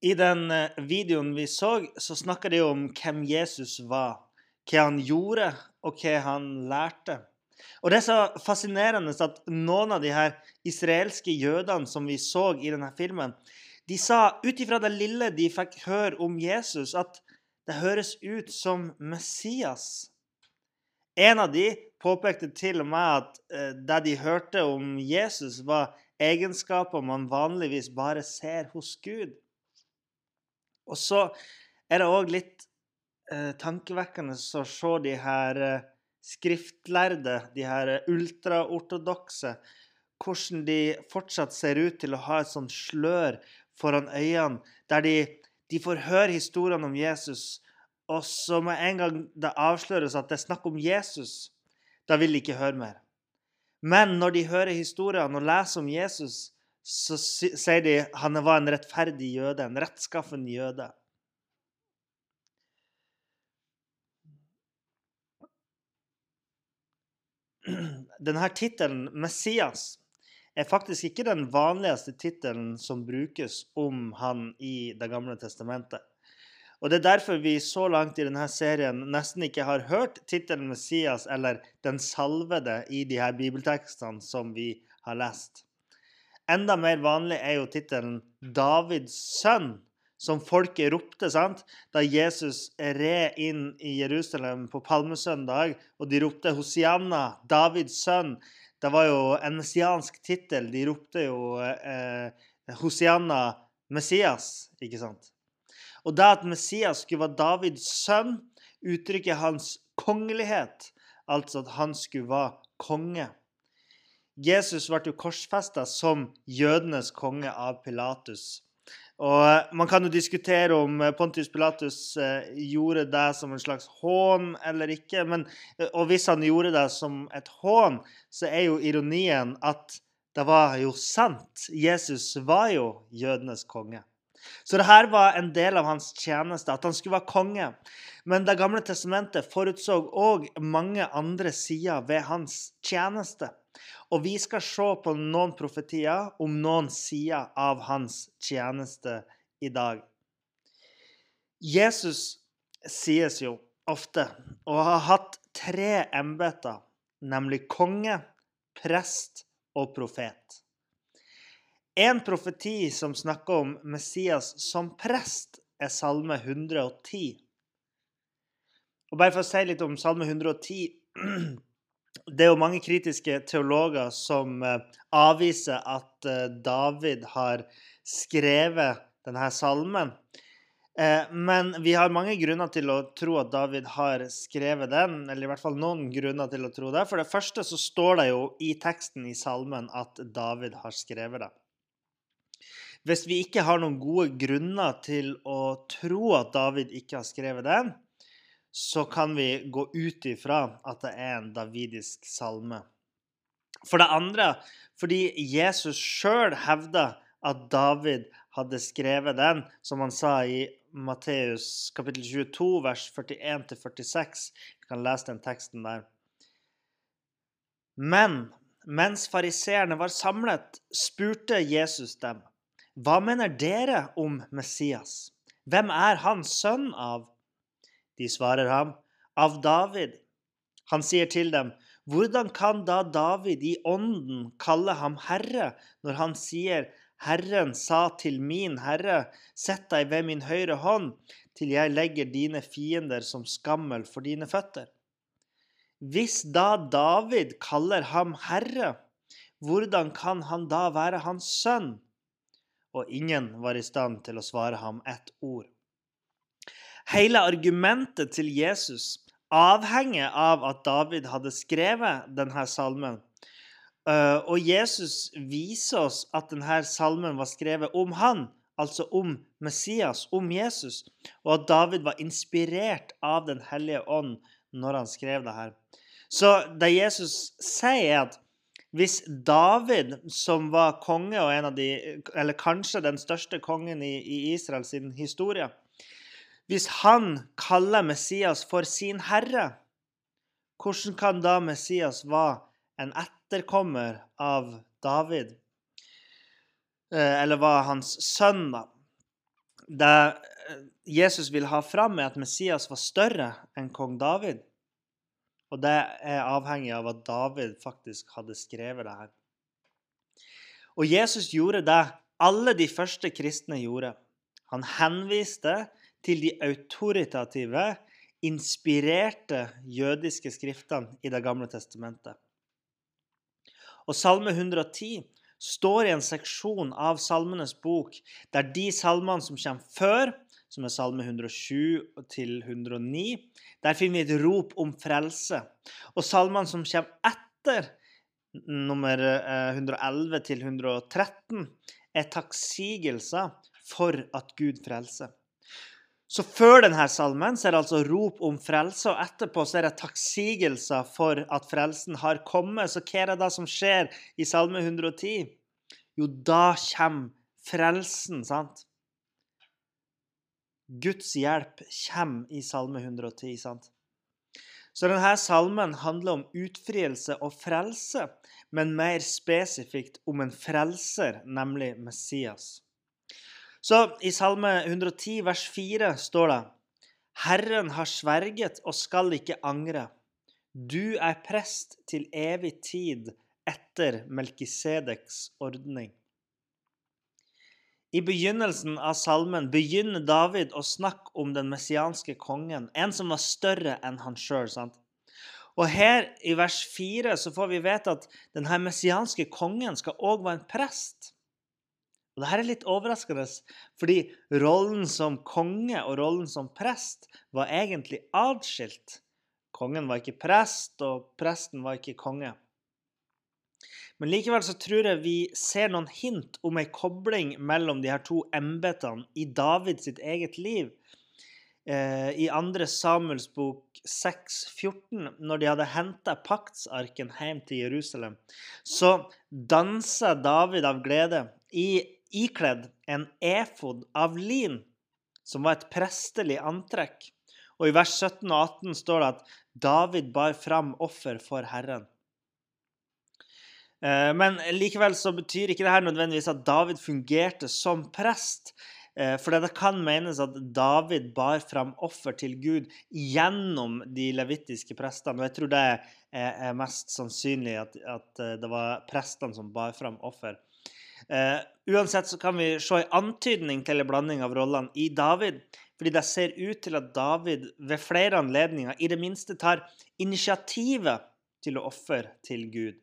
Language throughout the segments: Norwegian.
I den eh, videoen vi så, så snakka de om hvem Jesus var, hva han gjorde, og hva han lærte. Og Det er så fascinerende at noen av de her israelske jødene som vi så i denne filmen, de sa ut ifra det lille de fikk høre om Jesus, at det høres ut som Messias. En av de påpekte til og med at eh, det de hørte om Jesus, var egenskaper man vanligvis bare ser hos Gud. Og så er det òg litt eh, tankevekkende å se de her eh, skriftlærde, de her ultraortodokse, hvordan de fortsatt ser ut til å ha et sånt slør foran øynene, der de, de får høre historiene om Jesus, og så med en gang det avsløres at det er snakk om Jesus, da vil de ikke høre mer. Men når de hører historiene og leser om Jesus, så sier de han var en rettferdig jøde, en rettskaffen jøde. Denne tittelen, 'Messias', er faktisk ikke den vanligste tittelen som brukes om han i Det gamle testamentet. Og Det er derfor vi så langt i denne serien nesten ikke har hørt tittelen 'Messias' eller 'Den salvede' i de her bibeltekstene som vi har lest. Enda mer vanlig er jo tittelen 'Davids sønn', som folket ropte sant? da Jesus red inn i Jerusalem på palmesøndag, og de ropte 'Hosianna, Davids sønn'. Det var jo en messiansk tittel. De ropte jo eh, 'Hosianna, Messias', ikke sant? Og det at Messias skulle være Davids sønn, uttrykker hans kongelighet, altså at han skulle være konge. Jesus ble jo korsfesta som jødenes konge av Pilatus. Og eh, Man kan jo diskutere om eh, Pontius Pilatus eh, gjorde det som en slags hån eller ikke. Men, og hvis han gjorde det som et hån, så er jo ironien at det var jo sant. Jesus var jo jødenes konge. Så det her var en del av hans tjeneste, at han skulle være konge. Men Det gamle testamentet forutså òg mange andre sider ved hans tjeneste. Og vi skal se på noen profetier om noen sider av hans tjeneste i dag. Jesus sies jo ofte å ha hatt tre embeter, nemlig konge, prest og profet. En profeti som snakker om Messias som prest, er Salme 110. Og bare for å si litt om Salme 110 det er jo mange kritiske teologer som eh, avviser at eh, David har skrevet denne salmen. Eh, men vi har mange grunner til å tro at David har skrevet den, eller i hvert fall noen grunner til å tro det. For det første så står det jo i teksten i salmen at David har skrevet det. Hvis vi ikke har noen gode grunner til å tro at David ikke har skrevet den, så kan vi gå ut ifra at det er en davidisk salme. For det andre fordi Jesus sjøl hevda at David hadde skrevet den, som han sa i Matteus kapittel 22, vers 41-46. Vi kan lese den teksten der. Men mens fariseerne var samlet, spurte Jesus dem, hva mener dere om Messias? Hvem er han sønn av? De svarer ham, av David. Han sier til dem, hvordan kan da David i ånden kalle ham herre, når han sier, Herren sa til min herre, sett deg ved min høyre hånd, til jeg legger dine fiender som skammel for dine føtter. Hvis da David kaller ham herre, hvordan kan han da være hans sønn? Og ingen var i stand til å svare ham ett ord. Hele argumentet til Jesus avhenger av at David hadde skrevet denne salmen. Eh, og Jesus viser oss at denne salmen var skrevet om han, altså om Messias, om Jesus, og at David var inspirert av Den hellige ånd når han skrev det her. Så det Jesus sier, er at hvis David, som var konge og en av de, eller kanskje den største kongen i, i Israel sin historie, hvis han kaller Messias for sin herre, hvordan kan da Messias være en etterkommer av David? Eh, eller var hans sønn, da? Det eh, Jesus vil ha fram, er at Messias var større enn kong David. Og det er avhengig av at David faktisk hadde skrevet det her. Og Jesus gjorde det alle de første kristne gjorde. Han henviste til de autoritative, inspirerte jødiske skriftene i Det gamle testamentet. Og Salme 110 står i en seksjon av Salmenes bok der de salmene som kommer før, som er salme 107 til 109. Der finner vi et rop om frelse. Og salmene som kommer etter nummer 111 eh, til 113, er takksigelser for at Gud frelser. Så før denne salmen så er det altså rop om frelse, og etterpå så er det takksigelser for at frelsen har kommet. Så hva er det da som skjer i salme 110? Jo, da kommer frelsen, sant? Guds hjelp kommer i Salme 110. sant? Så denne salmen handler om utfrielse og frelse, men mer spesifikt om en frelser, nemlig Messias. Så i Salme 110 vers 4 står det Herren har sverget og skal ikke angre. Du er prest til evig tid etter Melkisedeks ordning. I begynnelsen av salmen begynner David å snakke om den messianske kongen, en som var større enn han sjøl. Og her i vers 4 så får vi vite at denne messianske kongen skal òg være en prest. Og Dette er litt overraskende, fordi rollen som konge og rollen som prest var egentlig atskilt. Kongen var ikke prest, og presten var ikke konge. Men likevel så tror jeg vi ser noen hint om ei kobling mellom de her to embetene i Davids sitt eget liv. Eh, I 2. Samuels bok 6,14, når de hadde henta paktsarken hjem til Jerusalem, så dansa David av glede i, ikledd en efod av lin, som var et prestelig antrekk. Og i vers 17 og 18 står det at David bar fram offer for Herren. Eh, men likevel så betyr ikke det her nødvendigvis at David fungerte som prest. Eh, for det kan menes at David bar fram offer til Gud gjennom de levittiske prestene. Og jeg tror det er mest sannsynlig at, at eh, det var prestene som bar fram offer. Uansett så kan vi se en antydning til en blanding av rollene i David. Fordi det ser ut til at David ved flere anledninger i det minste tar initiativet til å ofre til Gud.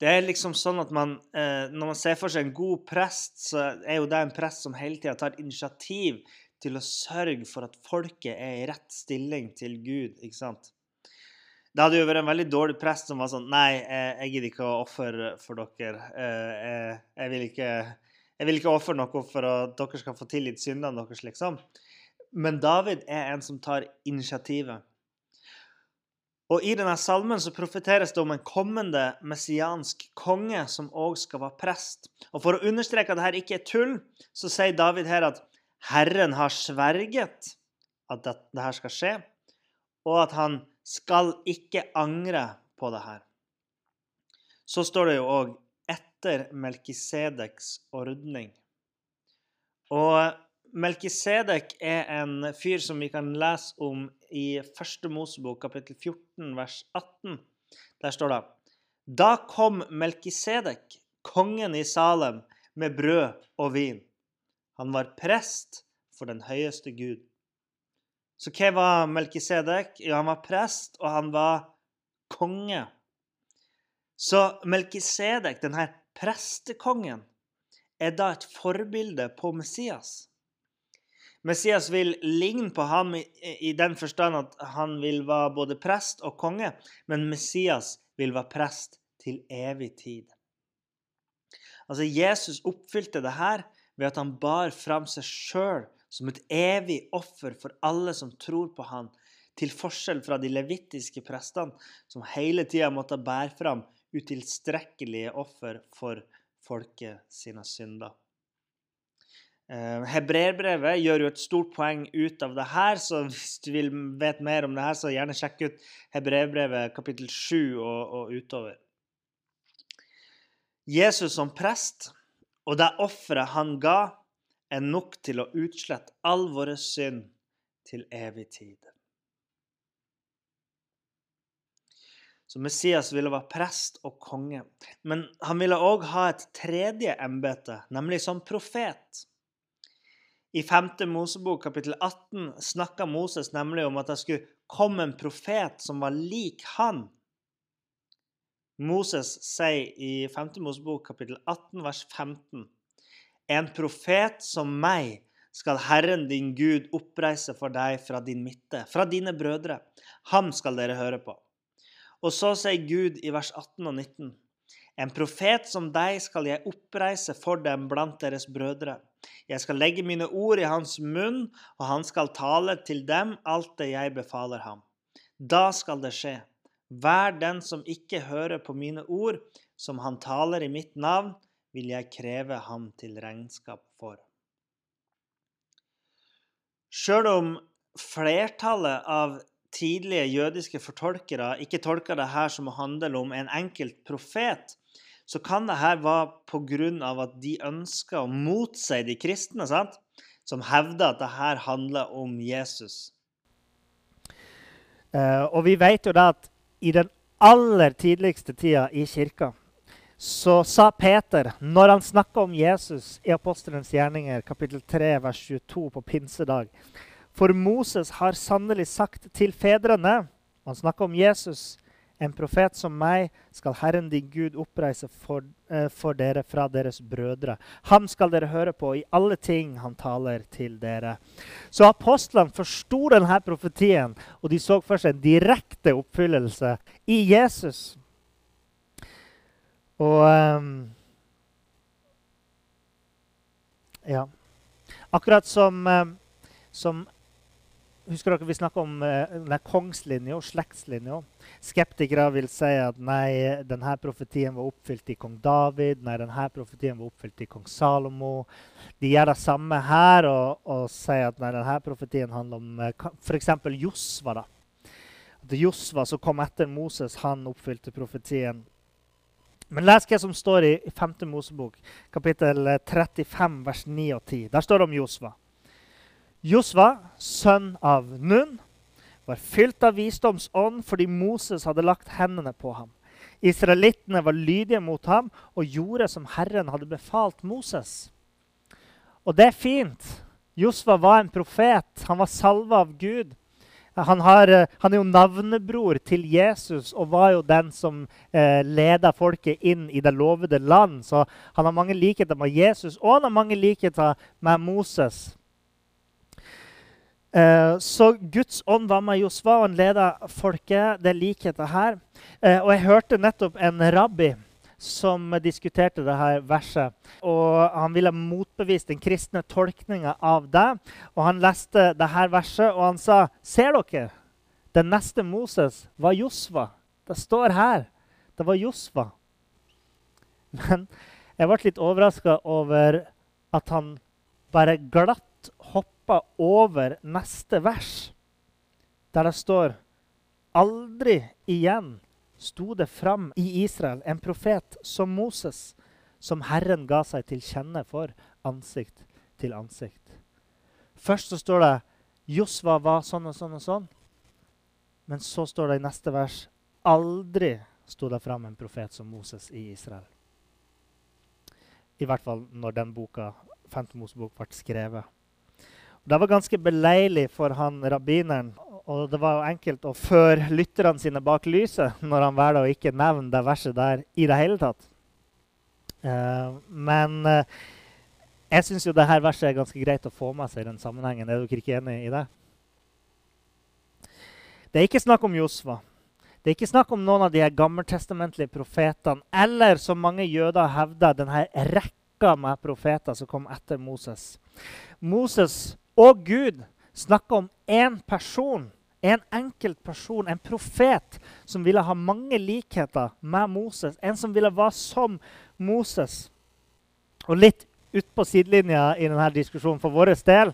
Det er liksom sånn at man, eh, Når man ser for seg en god prest, så er jo det en prest som hele tida tar initiativ til å sørge for at folket er i rett stilling til Gud. ikke sant? Det hadde jo vært en veldig dårlig prest som var sånn Nei, jeg gidder ikke å ofre for dere. Jeg, jeg vil ikke, jeg ikke ofre noe for at dere skal få tilgitt syndene deres, liksom. Men David er en som tar initiativet. Og I denne salmen så profeteres det om en kommende messiansk konge som òg skal være prest. Og For å understreke at dette ikke er tull, så sier David her at Herren har sverget at dette skal skje, og at han skal ikke angre på det her. Så står det jo òg 'etter Melkisedeks ordning'. Og Melkisedek er en fyr som vi kan lese om i første Mosebok, kapittel 14, vers 18. Der står det Da kom Melkisedek, kongen i Salem, med brød og vin. Han var prest for den høyeste Gud. Så hva var Melkisedek? Jo, han var prest, og han var konge. Så Melkisedek, denne prestekongen, er da et forbilde på Messias. Messias vil ligne på ham i, den forstand at han vil være både prest og konge, men Messias vil være prest til evig tid. Altså, Jesus oppfylte det her ved at han bar fram seg sjøl som et evig offer for alle som tror på han, til forskjell fra de levittiske prestene, som hele tida måtte bære fram utilstrekkelige offer for folket sine synder. Eh, Hebreerbrevet gjør jo et stort poeng ut av det her, så hvis du vil vet mer om det her, så gjerne sjekk ut Hebreerbrevet kapittel 7 og, og utover. Jesus som prest og det offeret han ga, er nok til å utslette all vår synd til evig tid. Så Messias ville være prest og konge. Men han ville òg ha et tredje embete, nemlig som profet. I 5. Mosebok kapittel 18 snakka Moses nemlig om at det skulle komme en profet som var lik han. Moses sier i 5. Mosebok kapittel 18 vers 15.: En profet som meg skal Herren din Gud oppreise for deg fra din midte, fra dine brødre. Ham skal dere høre på. Og så sier Gud i vers 18 og 19.: En profet som deg skal jeg oppreise for dem blant deres brødre. Jeg skal legge mine ord i hans munn, og han skal tale til dem alt det jeg befaler ham. Da skal det skje. Hver den som ikke hører på mine ord, som han taler i mitt navn, vil jeg kreve ham til regnskap for. Sjøl om flertallet av tidlige jødiske fortolkere ikke tolker det her som å handle om en enkelt profet, så kan det her være pga. at de ønsker å motsi de kristne, sant? som hevder at det her handler om Jesus. Uh, og vi vet jo da at i den aller tidligste tida i kirka så sa Peter, når han snakka om Jesus i Apostelens gjerninger, kapittel 3, vers 22 på pinsedag For Moses har sannelig sagt til fedrene Han snakka om Jesus en profet som meg skal Herren din Gud oppreise for, eh, for, dere fra deres brødre. Ham skal dere høre på i alle ting han taler til dere. Så apostlene forsto denne profetien, og de så for seg en direkte oppfyllelse i Jesus. Og um, Ja. Akkurat som, um, som Husker dere vi snakka om uh, kongslinja og slektslinja? Skeptikere vil si at nei, denne profetien var oppfylt i kong David. Nei, denne profetien var oppfylt i kong Salomo. De gjør det samme her og, og sier at nei, denne profetien handler om uh, f.eks. Josva. da. At Josva som kom etter Moses, han oppfylte profetien. Men les hva som står i 5. Mosebok, kapittel 35, vers 9 og 10. Der står det om Josva. Josva, sønn av Nun, var fylt av visdomsånd fordi Moses hadde lagt hendene på ham. Israelittene var lydige mot ham og gjorde som Herren hadde befalt Moses. Og det er fint. Josva var en profet. Han var salva av Gud. Han, har, han, er jo navnebror til Jesus og var jo den som eh, leda folket inn i det lovede land. Så han har mange likheter med Jesus og han har mange likheter med Moses. Eh, så Guds ånd var med Josva, og han leda folket. Det er likheter her. Eh, og jeg hørte nettopp en rabbi som diskuterte dette verset. Og han ville motbevise den kristne tolkninga av det. Og han leste dette verset, og han sa Ser dere? Den neste Moses var Josva. Det står her. Det var Josva. Men jeg ble litt overraska over at han bare glatt hoppa hoppa over neste vers, der det står Aldri igjen sto det fram i Israel en profet som Moses, som Herren ga seg til kjenne for ansikt til ansikt. Først så står det Josva var sånn og sånn og sånn. Men så står det i neste vers aldri sto det fram en profet som Moses i Israel. I hvert fall når den boka, 5. Mosebok, ble skrevet. Det var ganske beleilig for han rabbineren. Og det var jo enkelt å føre lytterne sine bak lyset når han valgte å ikke nevne det verset der i det hele tatt. Uh, men uh, jeg syns jo det her verset er ganske greit å få med seg i den sammenhengen. Er dere ikke enig i det? Det er ikke snakk om Josva. Det er ikke snakk om noen av de her gammeltestamentlige profetene, eller som mange jøder hevder, denne rekka med profeter som kom etter Moses. Moses og Gud snakker om én person, en enkelt person, en profet, som ville ha mange likheter med Moses. En som ville være som Moses. Og litt ut på sidelinja i denne diskusjonen for vår del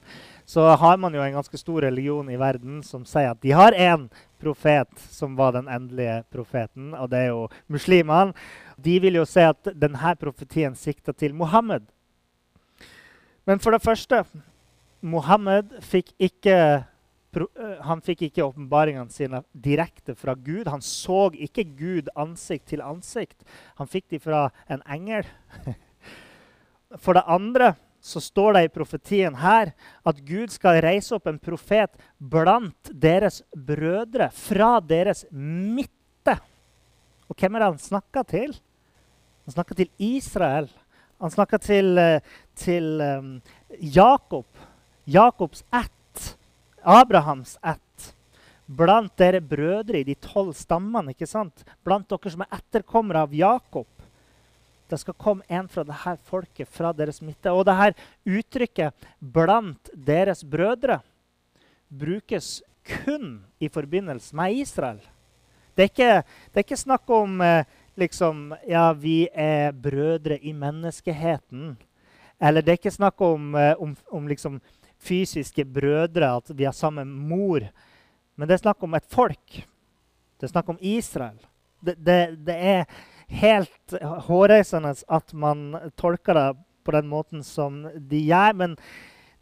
så har man jo en ganske stor religion i verden som sier at de har én profet som var den endelige profeten, og det er jo muslimene. De vil jo si at denne profetien sikta til Mohammed. Men for det første Mohammed fikk ikke han fikk ikke åpenbaringene sine direkte fra Gud. Han så ikke Gud ansikt til ansikt. Han fikk de fra en engel. For det andre så står det i profetien her at Gud skal reise opp en profet blant deres brødre, fra deres midte. Og hvem er det han snakker til? Han snakker til Israel. Han snakker til, til Jakob. Jakobs ett. Abrahams ett. Blant dere brødre i de tolv stammene. ikke sant? Blant dere som er etterkommere av Jakob. Det skal komme en fra dette folket, fra deres midte. Og dette uttrykket 'blant deres brødre' brukes kun i forbindelse med Israel. Det er ikke, det er ikke snakk om eh, liksom, ja, vi er brødre i menneskeheten. Eller det er ikke snakk om, eh, om, om liksom, fysiske brødre, at vi har samme mor. Men det er snakk om et folk. Det er snakk om Israel. Det, det, det er helt hårreisende at man tolker det på den måten som de gjør. Men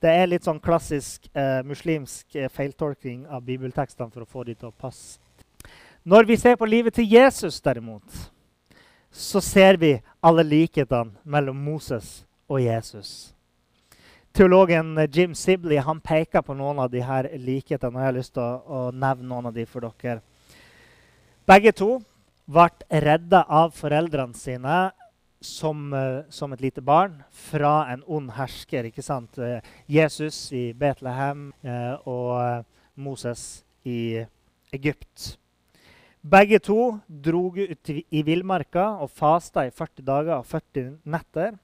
det er litt sånn klassisk eh, muslimsk eh, feiltolking av bibeltekstene for å få de til å passe. Når vi ser på livet til Jesus, derimot, så ser vi alle likhetene mellom Moses og Jesus. Teologen Jim Sibley han peker på noen av de her likhetene. og Jeg har lyst til å, å nevne noen av de for dere. Begge to ble redda av foreldrene sine som, uh, som, et lite barn fra en ond hersker. ikke sant? Uh, Jesus i Betlehem uh, og Moses i Egypt. Begge to dro ut i villmarka og fasta i 40 dager og 40 netter.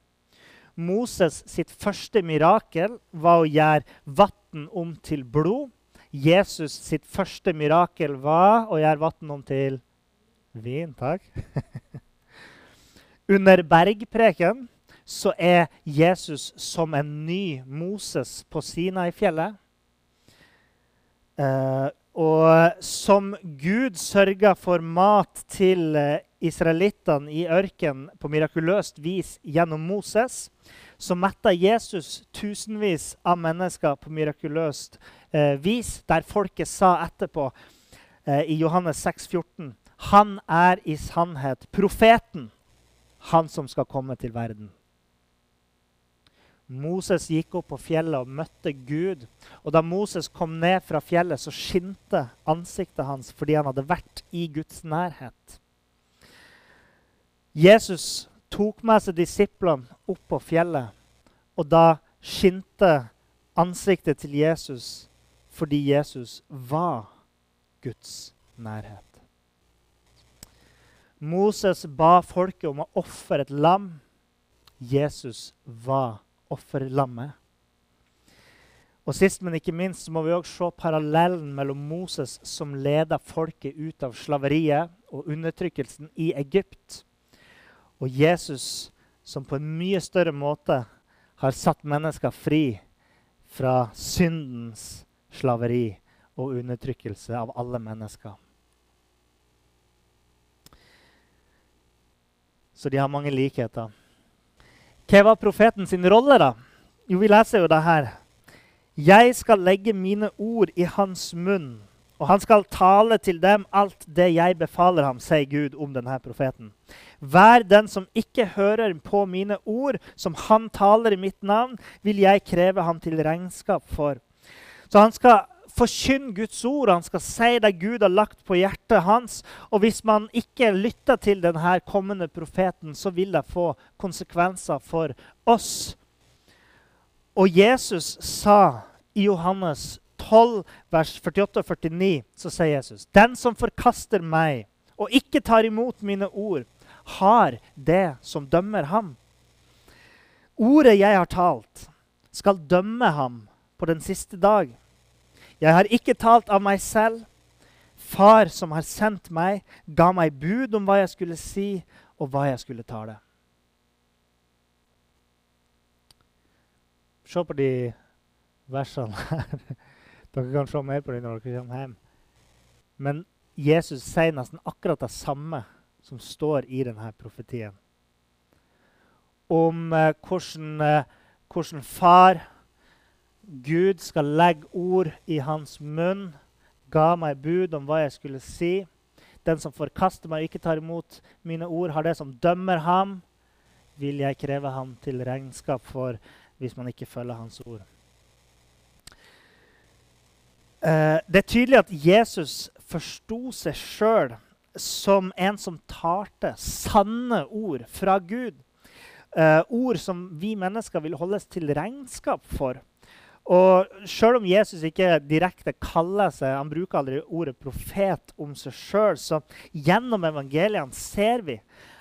Moses sitt første mirakel var å gjøre vann om til blod. Jesus sitt første mirakel var å gjøre vann om til Vin, takk. Under bergpreken så er Jesus som en ny Moses på Sinai-fjellet. Uh, og som Gud sørga for mat til uh, israelittene i ørkenen på mirakuløst vis gjennom Moses, så metta Jesus tusenvis av mennesker på mirakuløst eh, vis, der folket sa etterpå i Johannes 6, 14, han er i sannhet profeten, han som skal komme til verden. Moses gikk opp på fjellet og møtte Gud. Og da Moses kom ned fra fjellet, så skinte ansiktet hans fordi han hadde vært i Guds nærhet. Jesus tok med seg disiplene opp på fjellet, og da skinte ansiktet til Jesus fordi Jesus var Guds nærhet. Moses ba folket om å ofre et lam. Jesus var offerlammet. Og Sist, men ikke minst, må vi også se parallellen mellom Moses, som leda folket ut av slaveriet og undertrykkelsen i Egypt, og Jesus, som på en mye større måte har satt mennesker fri fra syndens slaveri og undertrykkelse av alle mennesker. Så de har mange likheter. Hva var profeten sin rolle, da? Jo, vi leser jo det her. Jeg skal legge mine ord i hans munn, og han skal tale til dem alt det jeg befaler ham, sier Gud om denne profeten. Vær den som ikke hører på mine ord, som han taler i mitt navn, vil jeg kreve ham til regnskap for. Så han skal forkynne Guds ord. Han skal si det Gud har lagt på hjertet hans. Og hvis man ikke lytter til denne kommende profeten, så vil det få konsekvenser for oss. Og Jesus sa i Johannes 12, vers 48 og 49, så sier Jesus.: Den som forkaster meg og ikke tar imot mine ord, har det som dømmer ham. Ordet jeg har talt, skal dømme ham på den siste dag. Jeg har ikke talt av meg selv. Far som har sendt meg, ga meg bud om hva jeg skulle si, og hva jeg skulle tale. Se på de versene her. Dere kan se mer på det når dere kommer hjem. Men Jesus sier nesten akkurat det samme som står i denne profetien. Om eh, hvordan, eh, hvordan far Gud skal legge ord i hans munn, ga meg bud om hva jeg skulle si. Den som forkaster meg og ikke tar imot mine ord, har det som dømmer ham, vil jeg kreve ham til regnskap for hvis man ikke følger hans ord. Eh, det er tydelig at Jesus forsto seg sjøl som en som talte sanne ord fra Gud. Uh, ord som vi mennesker vil holdes til regnskap for. Og Selv om Jesus ikke direkte kaller seg Han bruker aldri ordet profet om seg sjøl, så gjennom evangeliene ser vi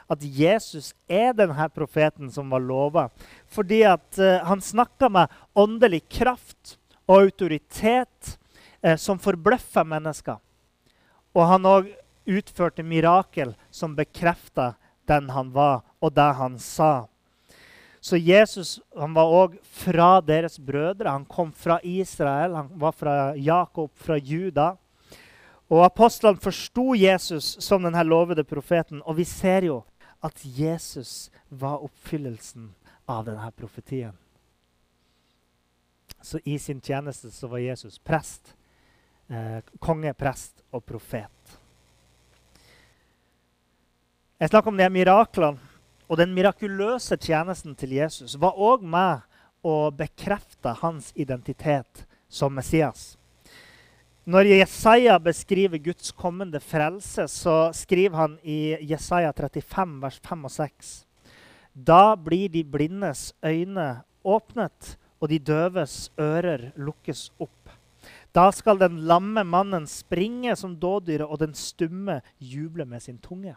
at Jesus er denne profeten som var lova. Fordi at uh, han snakka med åndelig kraft og autoritet uh, som forbløffa mennesker. Og han òg utførte mirakel som bekrefta den han var, og det han sa. Så Jesus han var òg fra deres brødre. Han kom fra Israel, han var fra Jakob, fra Juda. Og Apostlene forsto Jesus som denne lovede profeten. Og vi ser jo at Jesus var oppfyllelsen av denne profetien. Så i sin tjeneste så var Jesus prest, eh, konge, prest og profet. Jeg snakker om de miraklene. Og den mirakuløse tjenesten til Jesus var òg med å bekrefte hans identitet som Messias. Når Jesaja beskriver Guds kommende frelse, så skriver han i Jesaja 35, vers 5 og 6. Da blir de blindes øyne åpnet, og de døves ører lukkes opp. Da skal den lamme mannen springe som dådyret, og den stumme juble med sin tunge.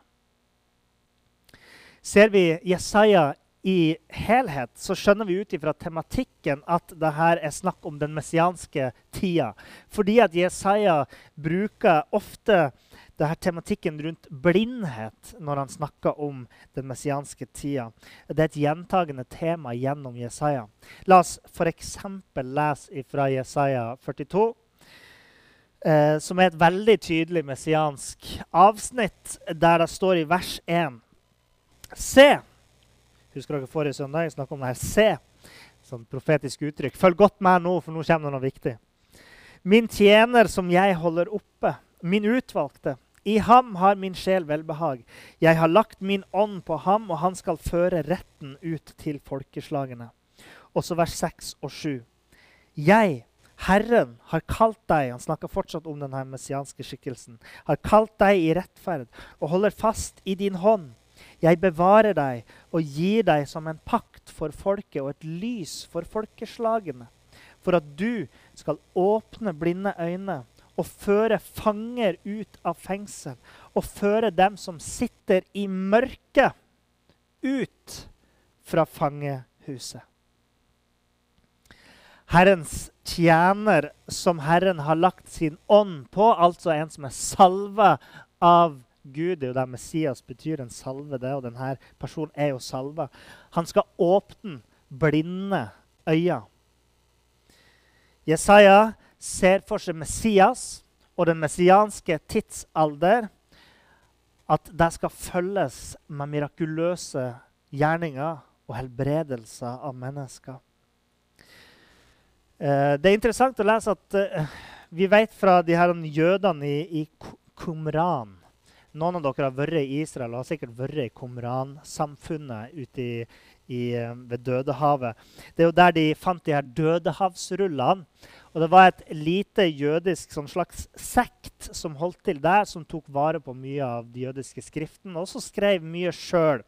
Ser vi Jesaja i helhet, så skjønner vi ut ifra tematikken at det her er snakk om den messianske tida. Fordi at Jesaja bruker ofte denne tematikken rundt blindhet når han snakker om den messianske tida. Det er et gjentagende tema gjennom Jesaja. La oss f.eks. lese fra Jesaja 42. Eh, som er et veldig tydelig messiansk avsnitt, der det står i vers 1 Se! Husker dere forrige søndag jeg snakket om det her? Se! Sånn profetisk uttrykk. Følg godt med nå, for nå kommer det noe viktig. Min tjener som jeg holder oppe, min utvalgte. I ham har min sjel velbehag. Jeg har lagt min ånd på ham, og han skal føre retten ut til folkeslagene. Også vers 6 og 7. Jeg, Herren, har kalt deg Han snakker fortsatt om denne messianske skikkelsen. Har kalt deg i rettferd og holder fast i din hånd. Jeg bevarer deg og gir deg som en pakt for folket og et lys for folkeslagene, for at du skal åpne blinde øyne og føre fanger ut av fengsel, og føre dem som sitter i mørket, ut fra fangehuset. Herrens tjener som Herren har lagt sin ånd på, altså en som er salva av Gud det er jo det Messias betyr en salve, det, og denne personen er jo salva. Han skal åpne blinde øyne. Jesaja ser for seg Messias og den messianske tidsalder. At det skal følges med mirakuløse gjerninger og helbredelser av mennesker. Eh, det er interessant å lese at eh, vi vet fra de her jødene i, i Qumran noen av dere har vært i Israel og har sikkert vært i Qumran-samfunnet ute i, i, eh, ved Dødehavet. Det er jo der de fant de her dødehavsrullene. Og det var et lite jødisk sånn slags sekt som holdt til der, som tok vare på mye av de jødiske skriftene, og også skrev mye sjøl.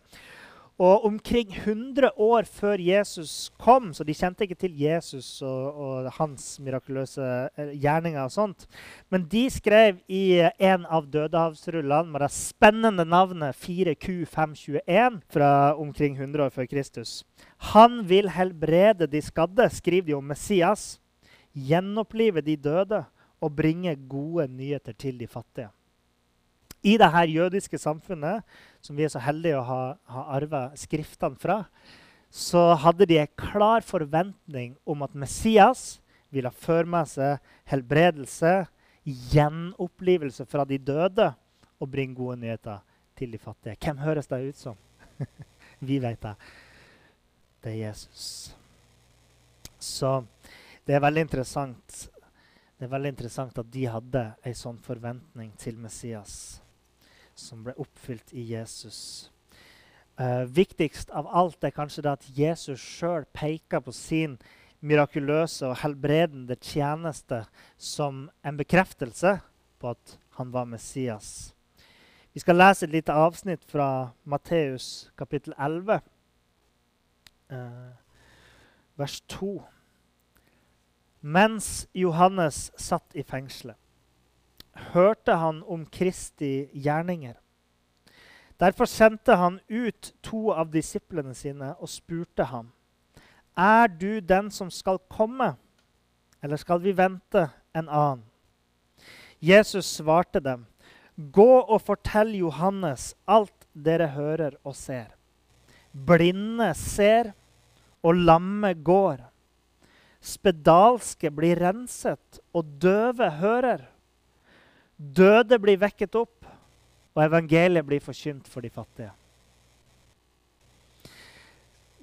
Og omkring 100 år før Jesus kom, så de kjente ikke til Jesus og, og hans mirakuløse eh, gjerninger og sånt, men de skrev i en av dødehavsrullene med det spennende navnet 4Q521 fra omkring 100 år før Kristus. Han vil helbrede de skadde, skriver de om Messias, gjenopplive de døde og bringe gode nyheter til de fattige. I dette jødiske samfunnet, som vi er så heldige å ha, ha arva skriftene fra, så hadde de en klar forventning om at Messias ville føre med seg helbredelse, gjenopplivelse fra de døde og bringe gode nyheter til de fattige. Hvem høres det ut som? vi vet det. Det er Jesus. Så det er veldig interessant det er veldig interessant at de hadde en sånn forventning til Messias som ble oppfylt i Jesus. Uh, viktigst av alt er kanskje det at Jesus sjøl peker på sin mirakuløse og helbredende tjeneste som en bekreftelse på at han var Messias. Vi skal lese et lite avsnitt fra Matteus kapittel 11, uh, eh, vers 2. Mens Johannes satt i fengselet hørte han om Kristi gjerninger. Derfor sendte han ut to av disiplene sine og spurte ham, Er du den som skal komme, eller skal vi vente en annen? Jesus svarte dem, Gå og fortell Johannes alt dere hører og ser. Blinde ser, og lamme går. Spedalske blir renset, og døve hører. Døde blir vekket opp, og evangeliet blir forkynt for de fattige.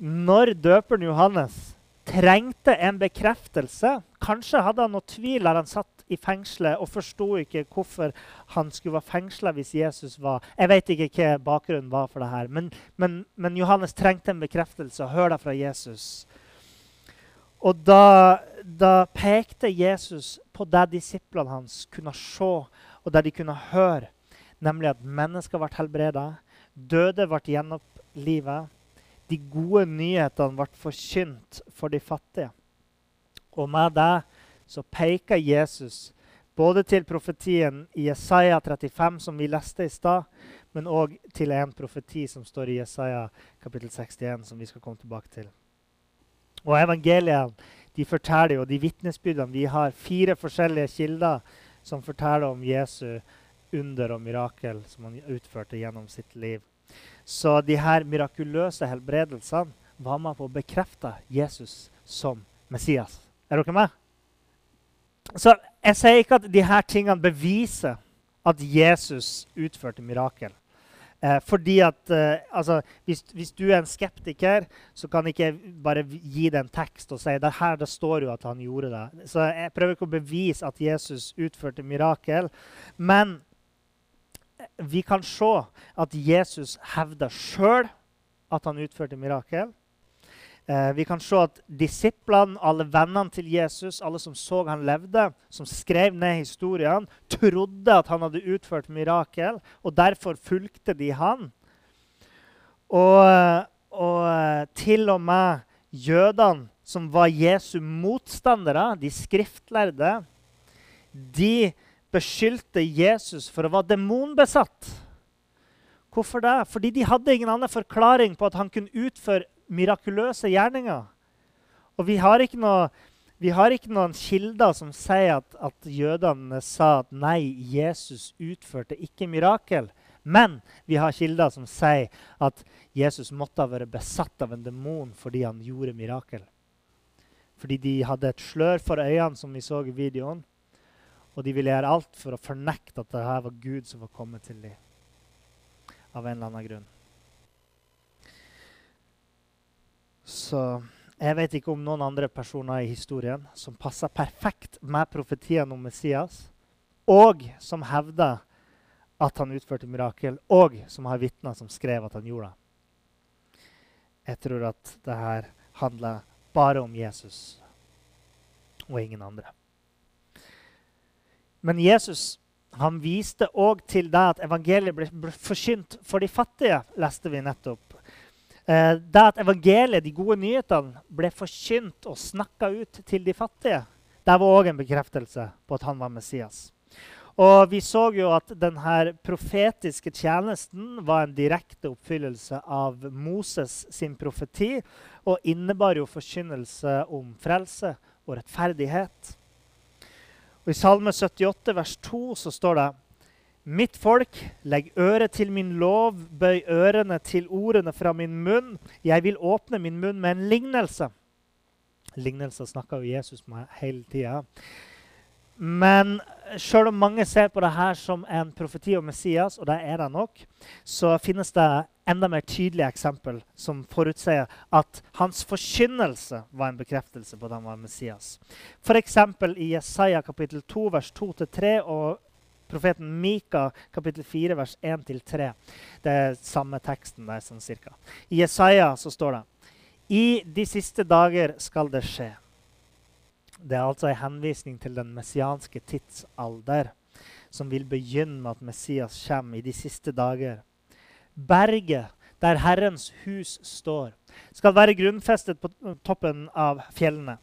Når døperen Johannes trengte en bekreftelse Kanskje hadde han noe tvil da han satt i fengselet og forsto ikke hvorfor han skulle være fengsla hvis Jesus var Jeg vet ikke hva bakgrunnen var for det her, men, men, men Johannes trengte en bekreftelse og da fra Jesus. Og da, da pekte Jesus på det disiplene hans kunne se og det de kunne høre, nemlig at mennesker ble helbreda, døde ble gjenopplivet, de gode nyhetene ble forkynt for de fattige. Og med det så peker Jesus både til profetien i Jesaja 35, som vi leste i stad, men òg til en profeti som står i Jesaja kapittel 61, som vi skal komme tilbake til. Og evangeliene de forteller jo de vitnesbyrdene Vi har fire forskjellige kilder som forteller om Jesu under og mirakel som han utførte gjennom sitt liv. Så de her mirakuløse helbredelsene var med på å bekrefte Jesus som Messias. Er dere med? Så Jeg sier ikke at de her tingene beviser at Jesus utførte mirakel. Eh, fordi at eh, altså, hvis, hvis, du er en skeptiker, så kan ikke jeg bare gi deg en tekst og si det her det står jo at han gjorde det. Så Jeg prøver ikke å bevise at Jesus utførte mirakel. Men vi kan se at Jesus hevder sjøl at han utførte mirakel. Eh, vi kan se at disiplene, alle vennene til Jesus, alle som så han levde, som skrev ned historiene, trodde at han hadde utført mirakel, og derfor fulgte de han. Og, og eh, til og med jødene, som var Jesu motstandere, de skriftlærde, de beskyldte Jesus for å være demonbesatt. Hvorfor det? Fordi de hadde ingen annen forklaring på at han kunne utføre mirakuløse gjerninger. Og vi har ikke, noe, vi har ikke noen kilder som sier at, at, jødene sa at nei, Jesus utførte ikke mirakel. Men vi har kilder som sier at Jesus måtte ha vært besatt av en demon fordi han gjorde mirakel. Fordi de hadde et slør for øynene, som vi så i videoen. Og de ville gjøre alt for å fornekte at det her var Gud som var kommet til dem. Av en eller annen grunn. Så jeg vet ikke om noen andre personer i historien som passer perfekt med profetien om Messias, og som hevder at han utførte mirakel, og som har vitner som skrev at han gjorde det. Jeg tror at det her handler bare om Jesus og ingen andre. Men Jesus han viste òg til det at evangeliet ble forkynt for de fattige, leste vi nettopp. Eh, det at evangeliet, de gode nyhetene, ble forkynt og snakka ut til de fattige, det var òg en bekreftelse på at han var Messias. Og vi så jo at denne profetiske tjenesten var en direkte oppfyllelse av Moses sin profeti og innebar jo forkynnelse om frelse og rettferdighet. Og I Salme 78, vers 2, så står det Mitt folk, legg øret til min lov, bøy ørene til ordene fra min munn. Jeg vil åpne min munn med en lignelse. Lignelser snakker jo Jesus med hele tida. Men sjøl om mange ser på det her som en profeti om Messias, og det er det nok, så finnes det enda mer tydelige eksempel som forutsier at hans forkynnelse var en bekreftelse på at han var Messias. F.eks. i Jesaja kapittel 2, vers 2-3 og profeten Mika kapittel 4, vers 1-3. Det er samme teksten der, sånn cirka. I Jesaja så står det I de siste dager skal det skje. Det er altså en henvisning til den messianske tidsalder, som vil begynne med at Messias kommer i de siste dager. Berget der Herrens hus står, skal være grunnfestet på toppen av fjellene.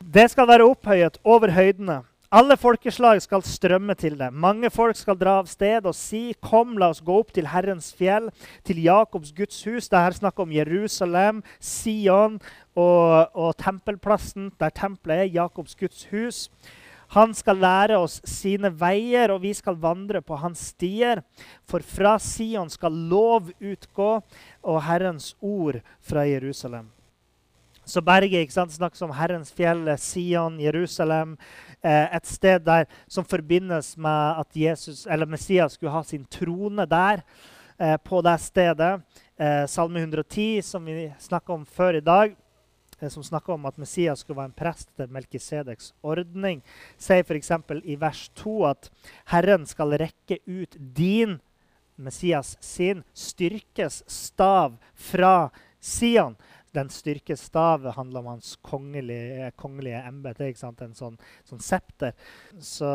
Det skal være opphøyet over høydene alle folkeslag skal strømme til det. Mange folk skal dra av sted og si, 'Kom, la oss gå opp til Herrens fjell, til Jakobs Guds hus.' Det er snakk om Jerusalem, Sion og, og tempelplassen, der tempelet er, Jakobs Guds hus. Han skal lære oss sine veier, og vi skal vandre på hans stier. For fra Sion skal lov utgå, og Herrens ord fra Jerusalem. Så berget ikke sant, snakkes om Herrens fjell, Sion, Jerusalem. Eh, et sted der, som forbindes med at Jesus, eller Messias skulle ha sin trone der. Eh, på det stedet. Eh, Salme 110, som vi snakka om før i dag, som snakker om at Messias skulle være en prest etter Melkisedeks ordning, sier f.eks. i vers 2 at Herren skal rekke ut din, Messias sin, styrkes stav fra Sion den styrke stav handler om hans kongelige, kongelige embete. En sånn, sånn, septer. Så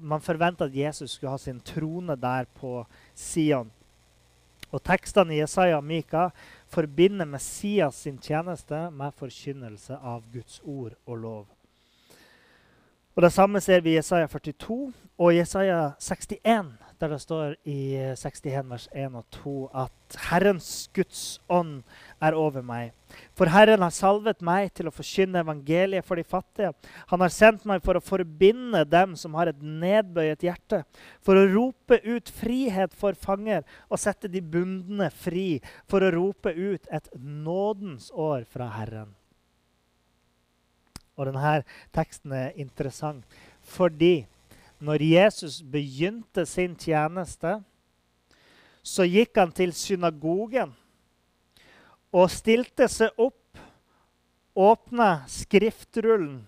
man forventa at Jesus skulle ha sin trone der på Sion. Og tekstene i Jesaja og Mika forbinder Messias sin tjeneste med forkynnelse av Guds ord og lov. Og Det samme ser vi i Jesaja 42 og Jesaja 61 der det står i 61 vers 1 og 2 at Herrens Guds ånd er over meg. For Herren har salvet meg til å forkynne evangeliet for de fattige. Han har sendt meg for å forbinde dem som har et nedbøyet hjerte, for å rope ut frihet for fanger og sette de bundne fri, for å rope ut et nådens år fra Herren. Og denne teksten er interessant fordi når Jesus begynte sin tjeneste, så gikk han til synagogen og stilte seg opp, åpna skriftrullen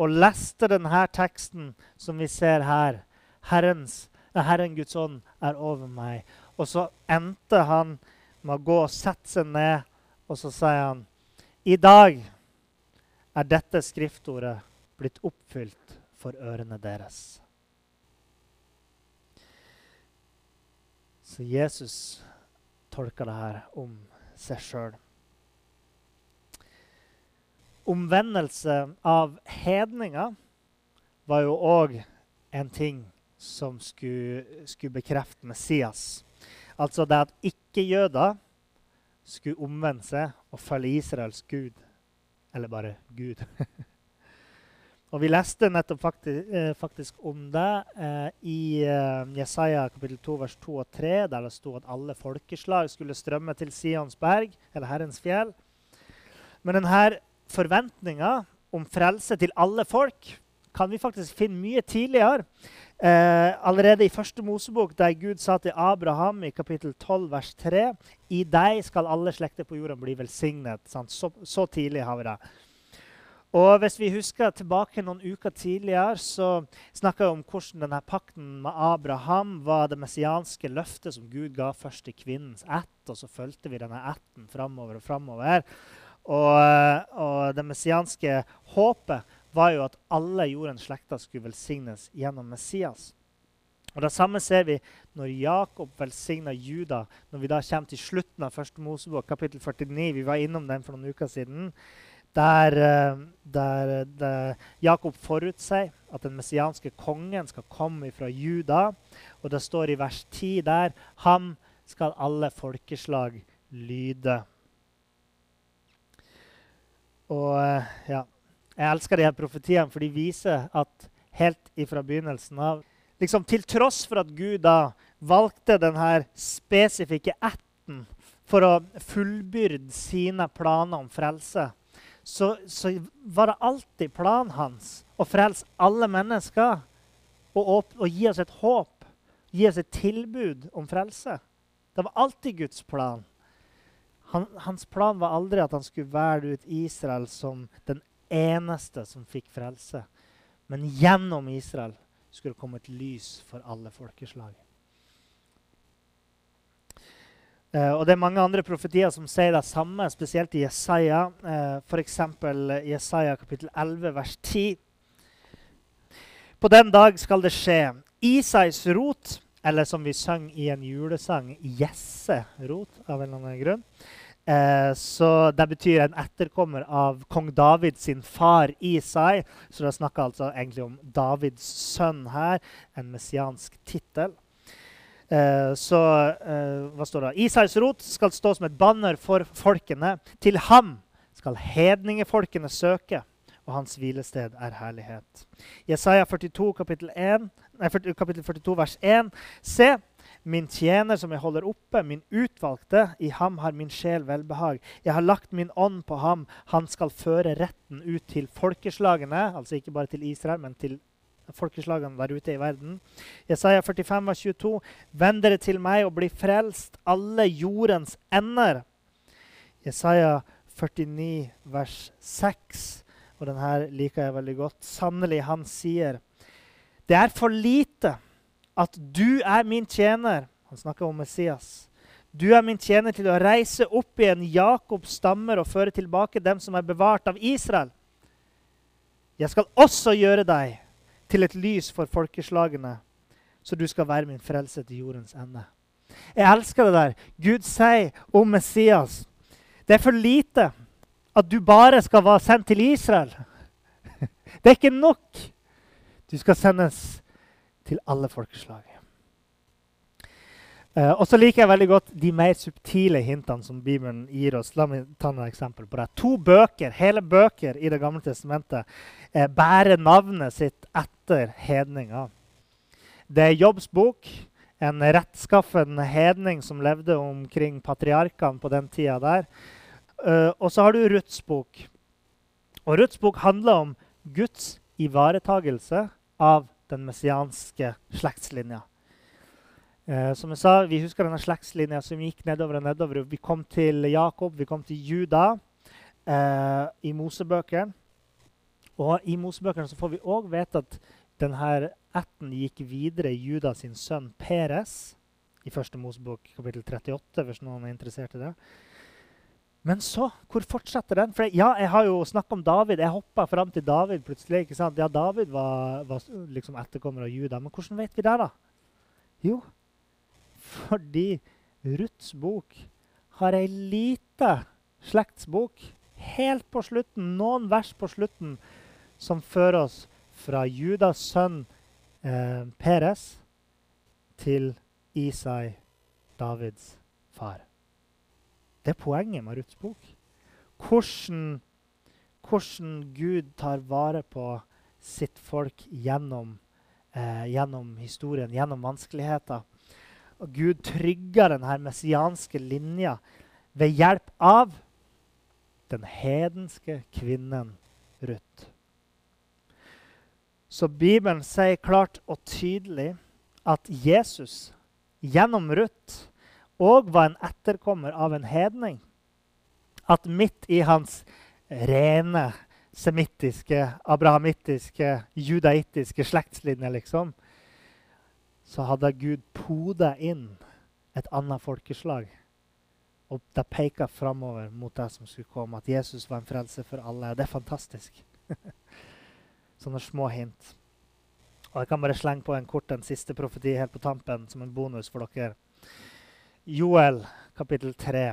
og leste denne teksten som vi ser her. Herrens, Herren Guds ånd er over meg. Og så endte han med å gå og sette seg ned, og så sier han I dag er dette skriftordet blitt oppfylt for ørene deres. Så Jesus tolker det her om seg sjøl. Omvendelse av hedninger var jo òg en ting som skulle, skulle bekrefte Messias. Altså det at ikke-jøder skulle omvende seg og følge Israels gud. Eller bare Gud. Og Vi leste nettopp faktisk, eh, faktisk om det eh, i eh, Jesaja kapittel 2, vers 2 og 3, der det sto at alle folkeslag skulle strømme til Sions berg, eller Herrens fjell. Men denne forventninga om frelse til alle folk kan vi faktisk finne mye tidligere. Eh, allerede i første Mosebok, der Gud sa til Abraham i kapittel 12, vers 3 I deg skal alle slekter på jorden bli velsignet. Så, så tidlig har vi det. Og Hvis vi husker tilbake noen uker tidligere, så snakka vi om hvordan denne pakten med Abraham var det messianske løftet som Gud ga først til kvinnens ett, og så fulgte vi denne ætten framover og framover. Og, og, det messianske håpet var jo at alle jordens slekter skulle velsignes gjennom Messias. Og Det samme ser vi når Jakob velsigna Juda, når vi da kommer til slutten av 1. Mosebok, kapittel 49. Vi var innom den for noen uker siden. Der, eh, der, der Jakob forutsier at den messianske kongen skal komme fra Juda. Og det står i vers 10 der ham skal alle folkeslag lyde. Og eh, ja, Jeg elsker de her profetiene, for de viser at helt ifra begynnelsen av liksom Til tross for at Gud da valgte denne spesifikke ætten for å fullbyrde sine planer om frelse, så, så, var det alltid planen hans å frelse alle mennesker og, opp, og, gi oss et håp, gi oss et tilbud om frelse. Det var alltid Guds plan. Han, hans plan var aldri at han skulle velge ut Israel som den eneste som fikk frelse. Men gjennom Israel skulle det komme et lys for alle folkeslag. Uh, og Det er mange andre profetier som sier det samme, spesielt i Jesaja. Uh, F.eks. Jesaja kapittel 11, vers 10. På den dag skal det skje. Isais rot, eller som vi sang i en julesang, Jesse-rot, av en eller annen grunn. Uh, så Det betyr en etterkommer av kong David sin far Isai. Så det snakker altså egentlig om Davids sønn her, en messiansk tittel. Eh, så eh, hva står det? Isais rot skal stå som et banner for folkene. Til ham skal hedningefolkene søke, og hans hvilested er herlighet. Jesaja 42, kapittel, 1, nei, kapittel 42, vers 1. Se, min tjener som jeg holder oppe, min utvalgte, i ham har min sjel velbehag. Jeg har lagt min ånd på ham. Han skal føre retten ut til folkeslagene, altså ikke bare til Israel, men til folkeslagene der ute i verden. Jesaja 45, vers 22. Vend dere til meg og bli frelst, alle jordens ender. Jesaja 49, vers 6. Og denne liker jeg veldig godt. Sannelig, han sier, det er for lite at du er min tjener. Han snakker om Messias. Du er min tjener til å reise opp igjen Jakobs stammer og føre tilbake dem som er bevart av Israel. Jeg skal også gjøre deg til et lys for folkeslagene, så du skal være min frelse til jordens ende. Jeg elsker det der. Gud sier om Messias det er for lite at du bare skal være sendt til Israel. Det er ikke nok. Du skal sendes til alle folkeslag. Uh, og så liker jeg veldig godt de mer subtile hintene som Bibelen gir oss. La meg ta noen eksempel på det. To bøker, hele bøker i Det gamle testamentet uh, bærer navnet sitt etter hedninga. Det er Jobbs bok, en rettskaffen hedning som levde omkring patriarkene på den tida der. Uh, og så har du Ruths bok. Og Ruths bok handler om Guds ivaretagelse av den messianske slektslinja. Eh, som jeg sa, Vi husker denne slektslinja som gikk nedover og nedover. Vi kom til Jakob, vi kom til Juda eh, i Mosebøkene. Og i Mosebøkene så får vi òg vite at denne ætten gikk videre i Juda sin sønn Peres i første Mosebok kapittel 38, hvis noen er interessert i det. Men så, hvor fortsetter den? For ja, Jeg har jo snakka om David. Jeg hoppa fram til David plutselig. ikke sant? Ja, David var, var liksom etterkommer av Juda. Men hvordan vet vi det, da? Jo, fordi Ruths bok har ei lita slektsbok helt på slutten, noen vers på slutten, som fører oss fra Judas sønn eh, Peres til Isai, Davids far. Det er poenget med Ruths bok. Hvordan, hvordan Gud tar vare på sitt folk gjennom, eh, gjennom historien, gjennom vanskeligheter. Og Gud trygger denne messianske linja ved hjelp av den hedenske kvinnen Ruth. Så Bibelen sier klart og tydelig at Jesus gjennom Ruth òg var en etterkommer av en hedning. At midt i hans rene semittiske, abrahamittiske, judaittiske slektslinje liksom, så hadde Gud poda inn et annet folkeslag. Og det peka framover mot det som skulle komme, at Jesus var en frelse for alle. Og det er fantastisk. Sånne små hint. Og jeg kan bare slenge på en kort en siste profeti helt på tampen som en bonus for dere. Joel kapittel 3.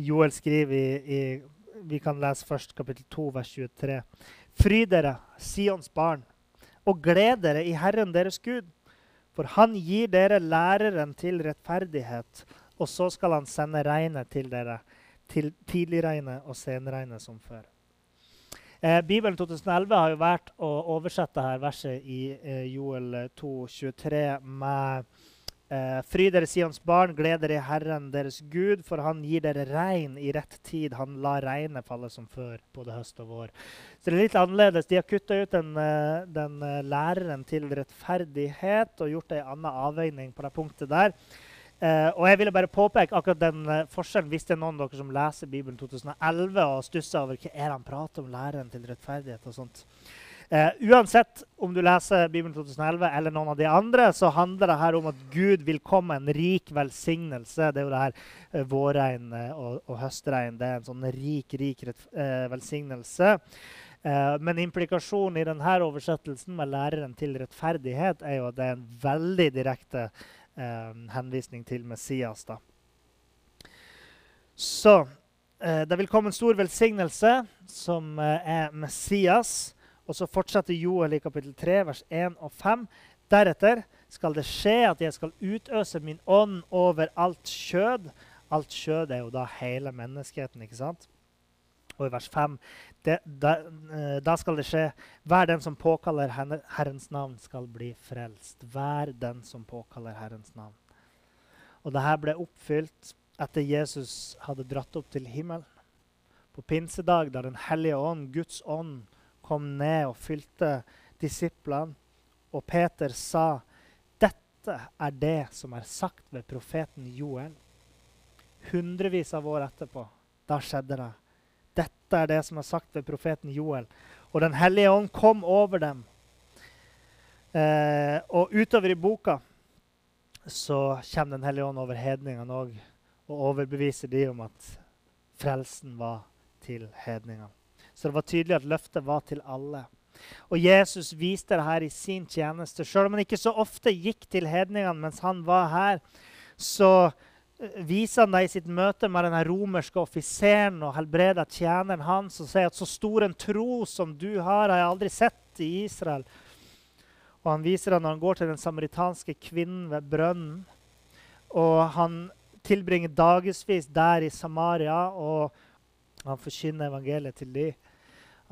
Joel skriver i, i Vi kan lese først kapittel 2, vers 23. Fry dere, Sions barn, og gled dere i Herren deres Gud. For han gir dere læreren til rettferdighet, og så skal han sende regnet til dere, til tidligregnet og senregnet som før. Eh, Bibelen 2011 har jo vært å oversette her verset i eh, Joel 2,23 med eh, Fry dere Sions barn, gled dere i Herren deres Gud, for han gir dere regn i rett tid. Han lar regnet falle som før, både høst og vår. Så det er litt annerledes. De har kutta ut den, eh, den eh, læreren til rettferdighet og gjort en annen avveining på det punktet der. Uh, og jeg ville bare påpeke akkurat den uh, forskjellen hvis det er noen av dere som leser Bibelen 2011 og stusser over hva er han prater om læreren til rettferdighet og sånt. Uh, uansett om du leser Bibelen 2011 eller noen av de andre, så handler det her om at Gud vil komme en rik velsignelse. Det er jo det her vårregn og, og høstregn. Det er en sånn rik, rik velsignelse. men implikasjonen i denne oversettelsen med læreren til rettferdighet er jo at det er en veldig direkte eh, henvisning til Messias. da. Så eh, det vil komme en stor velsignelse, som eh, er Messias. Og så fortsetter Joel i kapittel 3, vers 1 og 5. Deretter skal det skje at jeg skal utøse min ånd over alt kjød. Alt kjød er jo da hele menneskeheten. ikke sant? Og i vers 5 det, da, eh, da, skal det skje Hver den som påkaller Herrens navn, skal bli frelst. Hver den som påkaller Herrens navn. Og dette ble oppfylt etter Jesus hadde dratt opp til himmelen. På pinsedag, da Den hellige ånd, Guds ånd, kom ned og fylte disiplene, og Peter sa, 'Dette er det som er sagt ved profeten Joel.' Hundrevis av år etterpå, da skjedde det. Dette er det som er sagt ved profeten Joel. Og Den hellige ånd kom over dem. Eh, og utover i boka så kommer Den hellige ånd over hedningene òg og overbeviser de om at frelsen var til hedningene. Så det var tydelig at løftet var til alle. Og Jesus viste det her i sin tjeneste. Selv om han ikke så ofte gikk til hedningene mens han var her, så viser han deg i sitt møte med den romerske offiseren og helbreder tjeneren hans og sier at så stor en tro som du har, har jeg aldri sett i Israel. Og han viser det når han går til den samaritanske kvinnen ved brønnen. Og han tilbringer dagevis der i Samaria, og han forkynner evangeliet til de.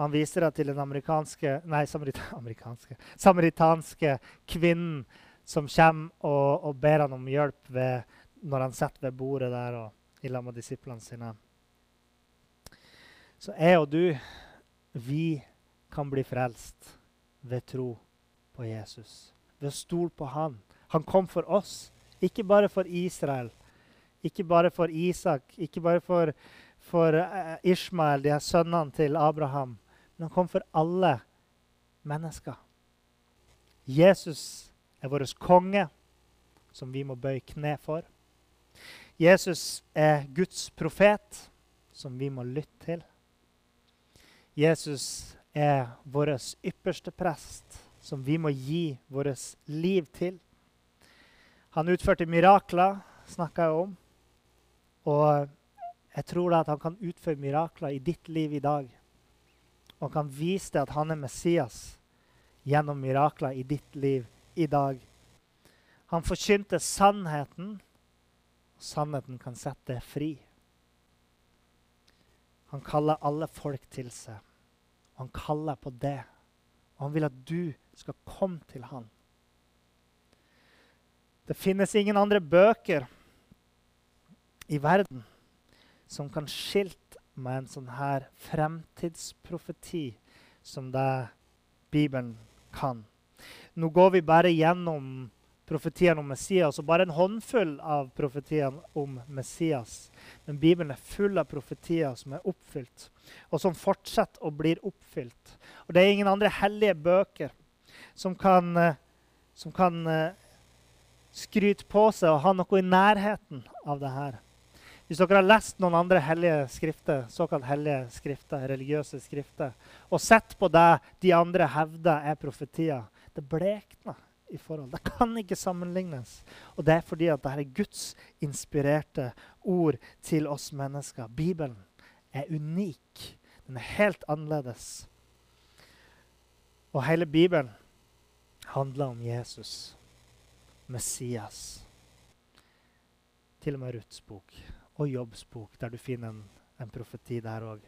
Han viser det til den amerikanske, nei, amerikanske, samaritanske kvinnen som kommer og, og ber han om hjelp ved når han sitter ved bordet der og i lag med disiplene sine. Så jeg og du, vi kan bli frelst ved tro på Jesus. Ved å stole på han. Han kom for oss, ikke bare for Israel. Ikke bare for Isak, ikke bare for, for uh, Ishmael, de her sønnene til Abraham. Men han kom for alle mennesker. Jesus er vår konge, som vi må bøye kne for. Jesus er Guds profet, som vi må lytte til. Jesus er vår ypperste prest, som vi må gi vårt liv til. Han utførte mirakler, snakka jeg om. Og jeg tror at han kan utføre mirakler i ditt liv i dag. Og han kan vise deg at han er Messias gjennom mirakler i ditt liv i dag. Han forkynte sannheten og Sannheten kan sette deg fri. Han kaller alle folk til seg. Han kaller på det. Og han vil at du skal komme til han. Det finnes ingen andre bøker i verden som kan skilte med en sånn her fremtidsprofeti som det Bibelen kan. Nå går vi bare gjennom profetiene om Messias, og bare en håndfull av profetiene om Messias. Men Bibelen er full av profetier som er oppfylt, og som fortsetter å bli oppfylt. Og det er ingen andre hellige bøker som kan, eh, som kan uh, skryte på seg og ha noe i nærheten av det her. Hvis dere har lest noen andre hellige skrifter, såkalt hellige skrifter, religiøse skrifter, og sett på det de andre hevder er profetier, det blekner i forhold. Det kan ikke sammenlignes. Og det er fordi at dette er Guds inspirerte ord til oss mennesker. Bibelen er unik. Den er helt annerledes. Og hele Bibelen handler om Jesus, Messias. Til og med Ruths bok og Jobbs bok, der du finner en, en profeti der òg.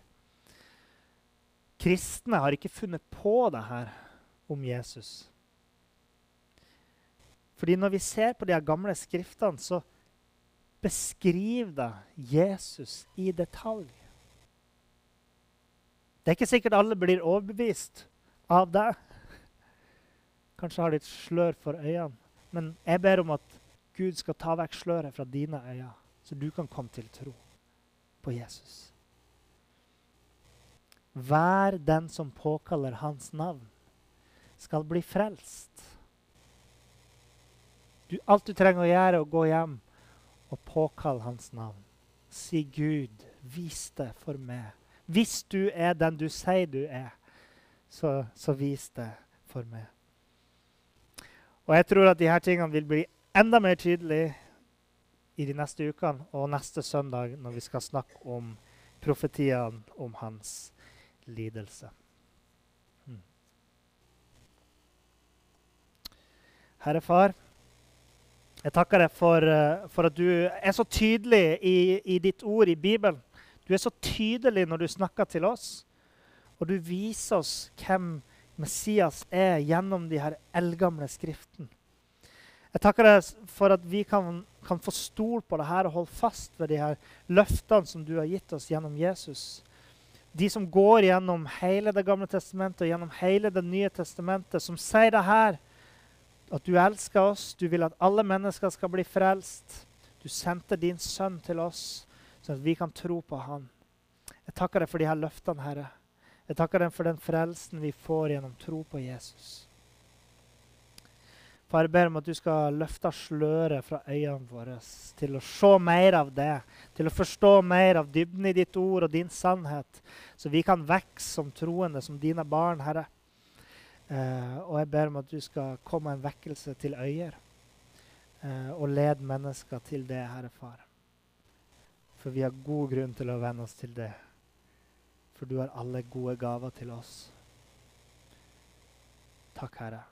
Kristne har ikke funnet på det her om Jesus. Fordi når vi ser på de gamle skriftene, så beskriver det Jesus i detalj. Det er ikke sikkert alle blir overbevist av det. Kanskje har de et slør for øynene. Men jeg ber om at Gud skal ta vekk sløret fra dine øyne, så du kan komme til tro på Jesus. Hver den som påkaller hans navn, skal bli frelst. Du, alt du trenger å gjøre, er å gå hjem og påkalle hans navn. Si, 'Gud, vis det for meg.' Hvis du er den du sier du er, så, så vis det for meg. Og jeg tror at disse tingene vil bli enda mer tydelige i de neste ukene og neste søndag når vi skal snakke om profetiene om hans lidelse. Hmm. Herre Far, jeg takker deg for, eh, for, at du er så tydelig i, i ditt ord i Bibelen. Du er så tydelig når du snakker til oss, og du viser oss hvem Messias er gjennom de her eldgamle skriftene. Jeg takker deg for at vi kan, kan få stol på det her og holde fast ved de her løftene som du har gitt oss gjennom Jesus. De som går gjennom hele Det gamle testamentet og gjennom hele Det nye testamentet, som sier det her. At du elsker oss, du vil at alle mennesker skal bli frelst. Du sendte din sønn til oss, sånn at vi kan tro på han. Jeg takker deg for de her løftene, Herre. Jeg takker deg for den frelsen vi får gjennom tro på Jesus. Far, jeg ber om at du skal løfte sløret fra øynene våre til å se mer av det, til å forstå mer av dybden i ditt ord og din sannhet, så vi kan vokse som troende, som dine barn, Herre. Eh, og jeg ber om at du skal komme en vekkelse til øyer eh, og lede mennesker til det, Herre Far. For vi har god grunn til å venne oss til det. For du har alle gode gaver til oss. Takk, Herre.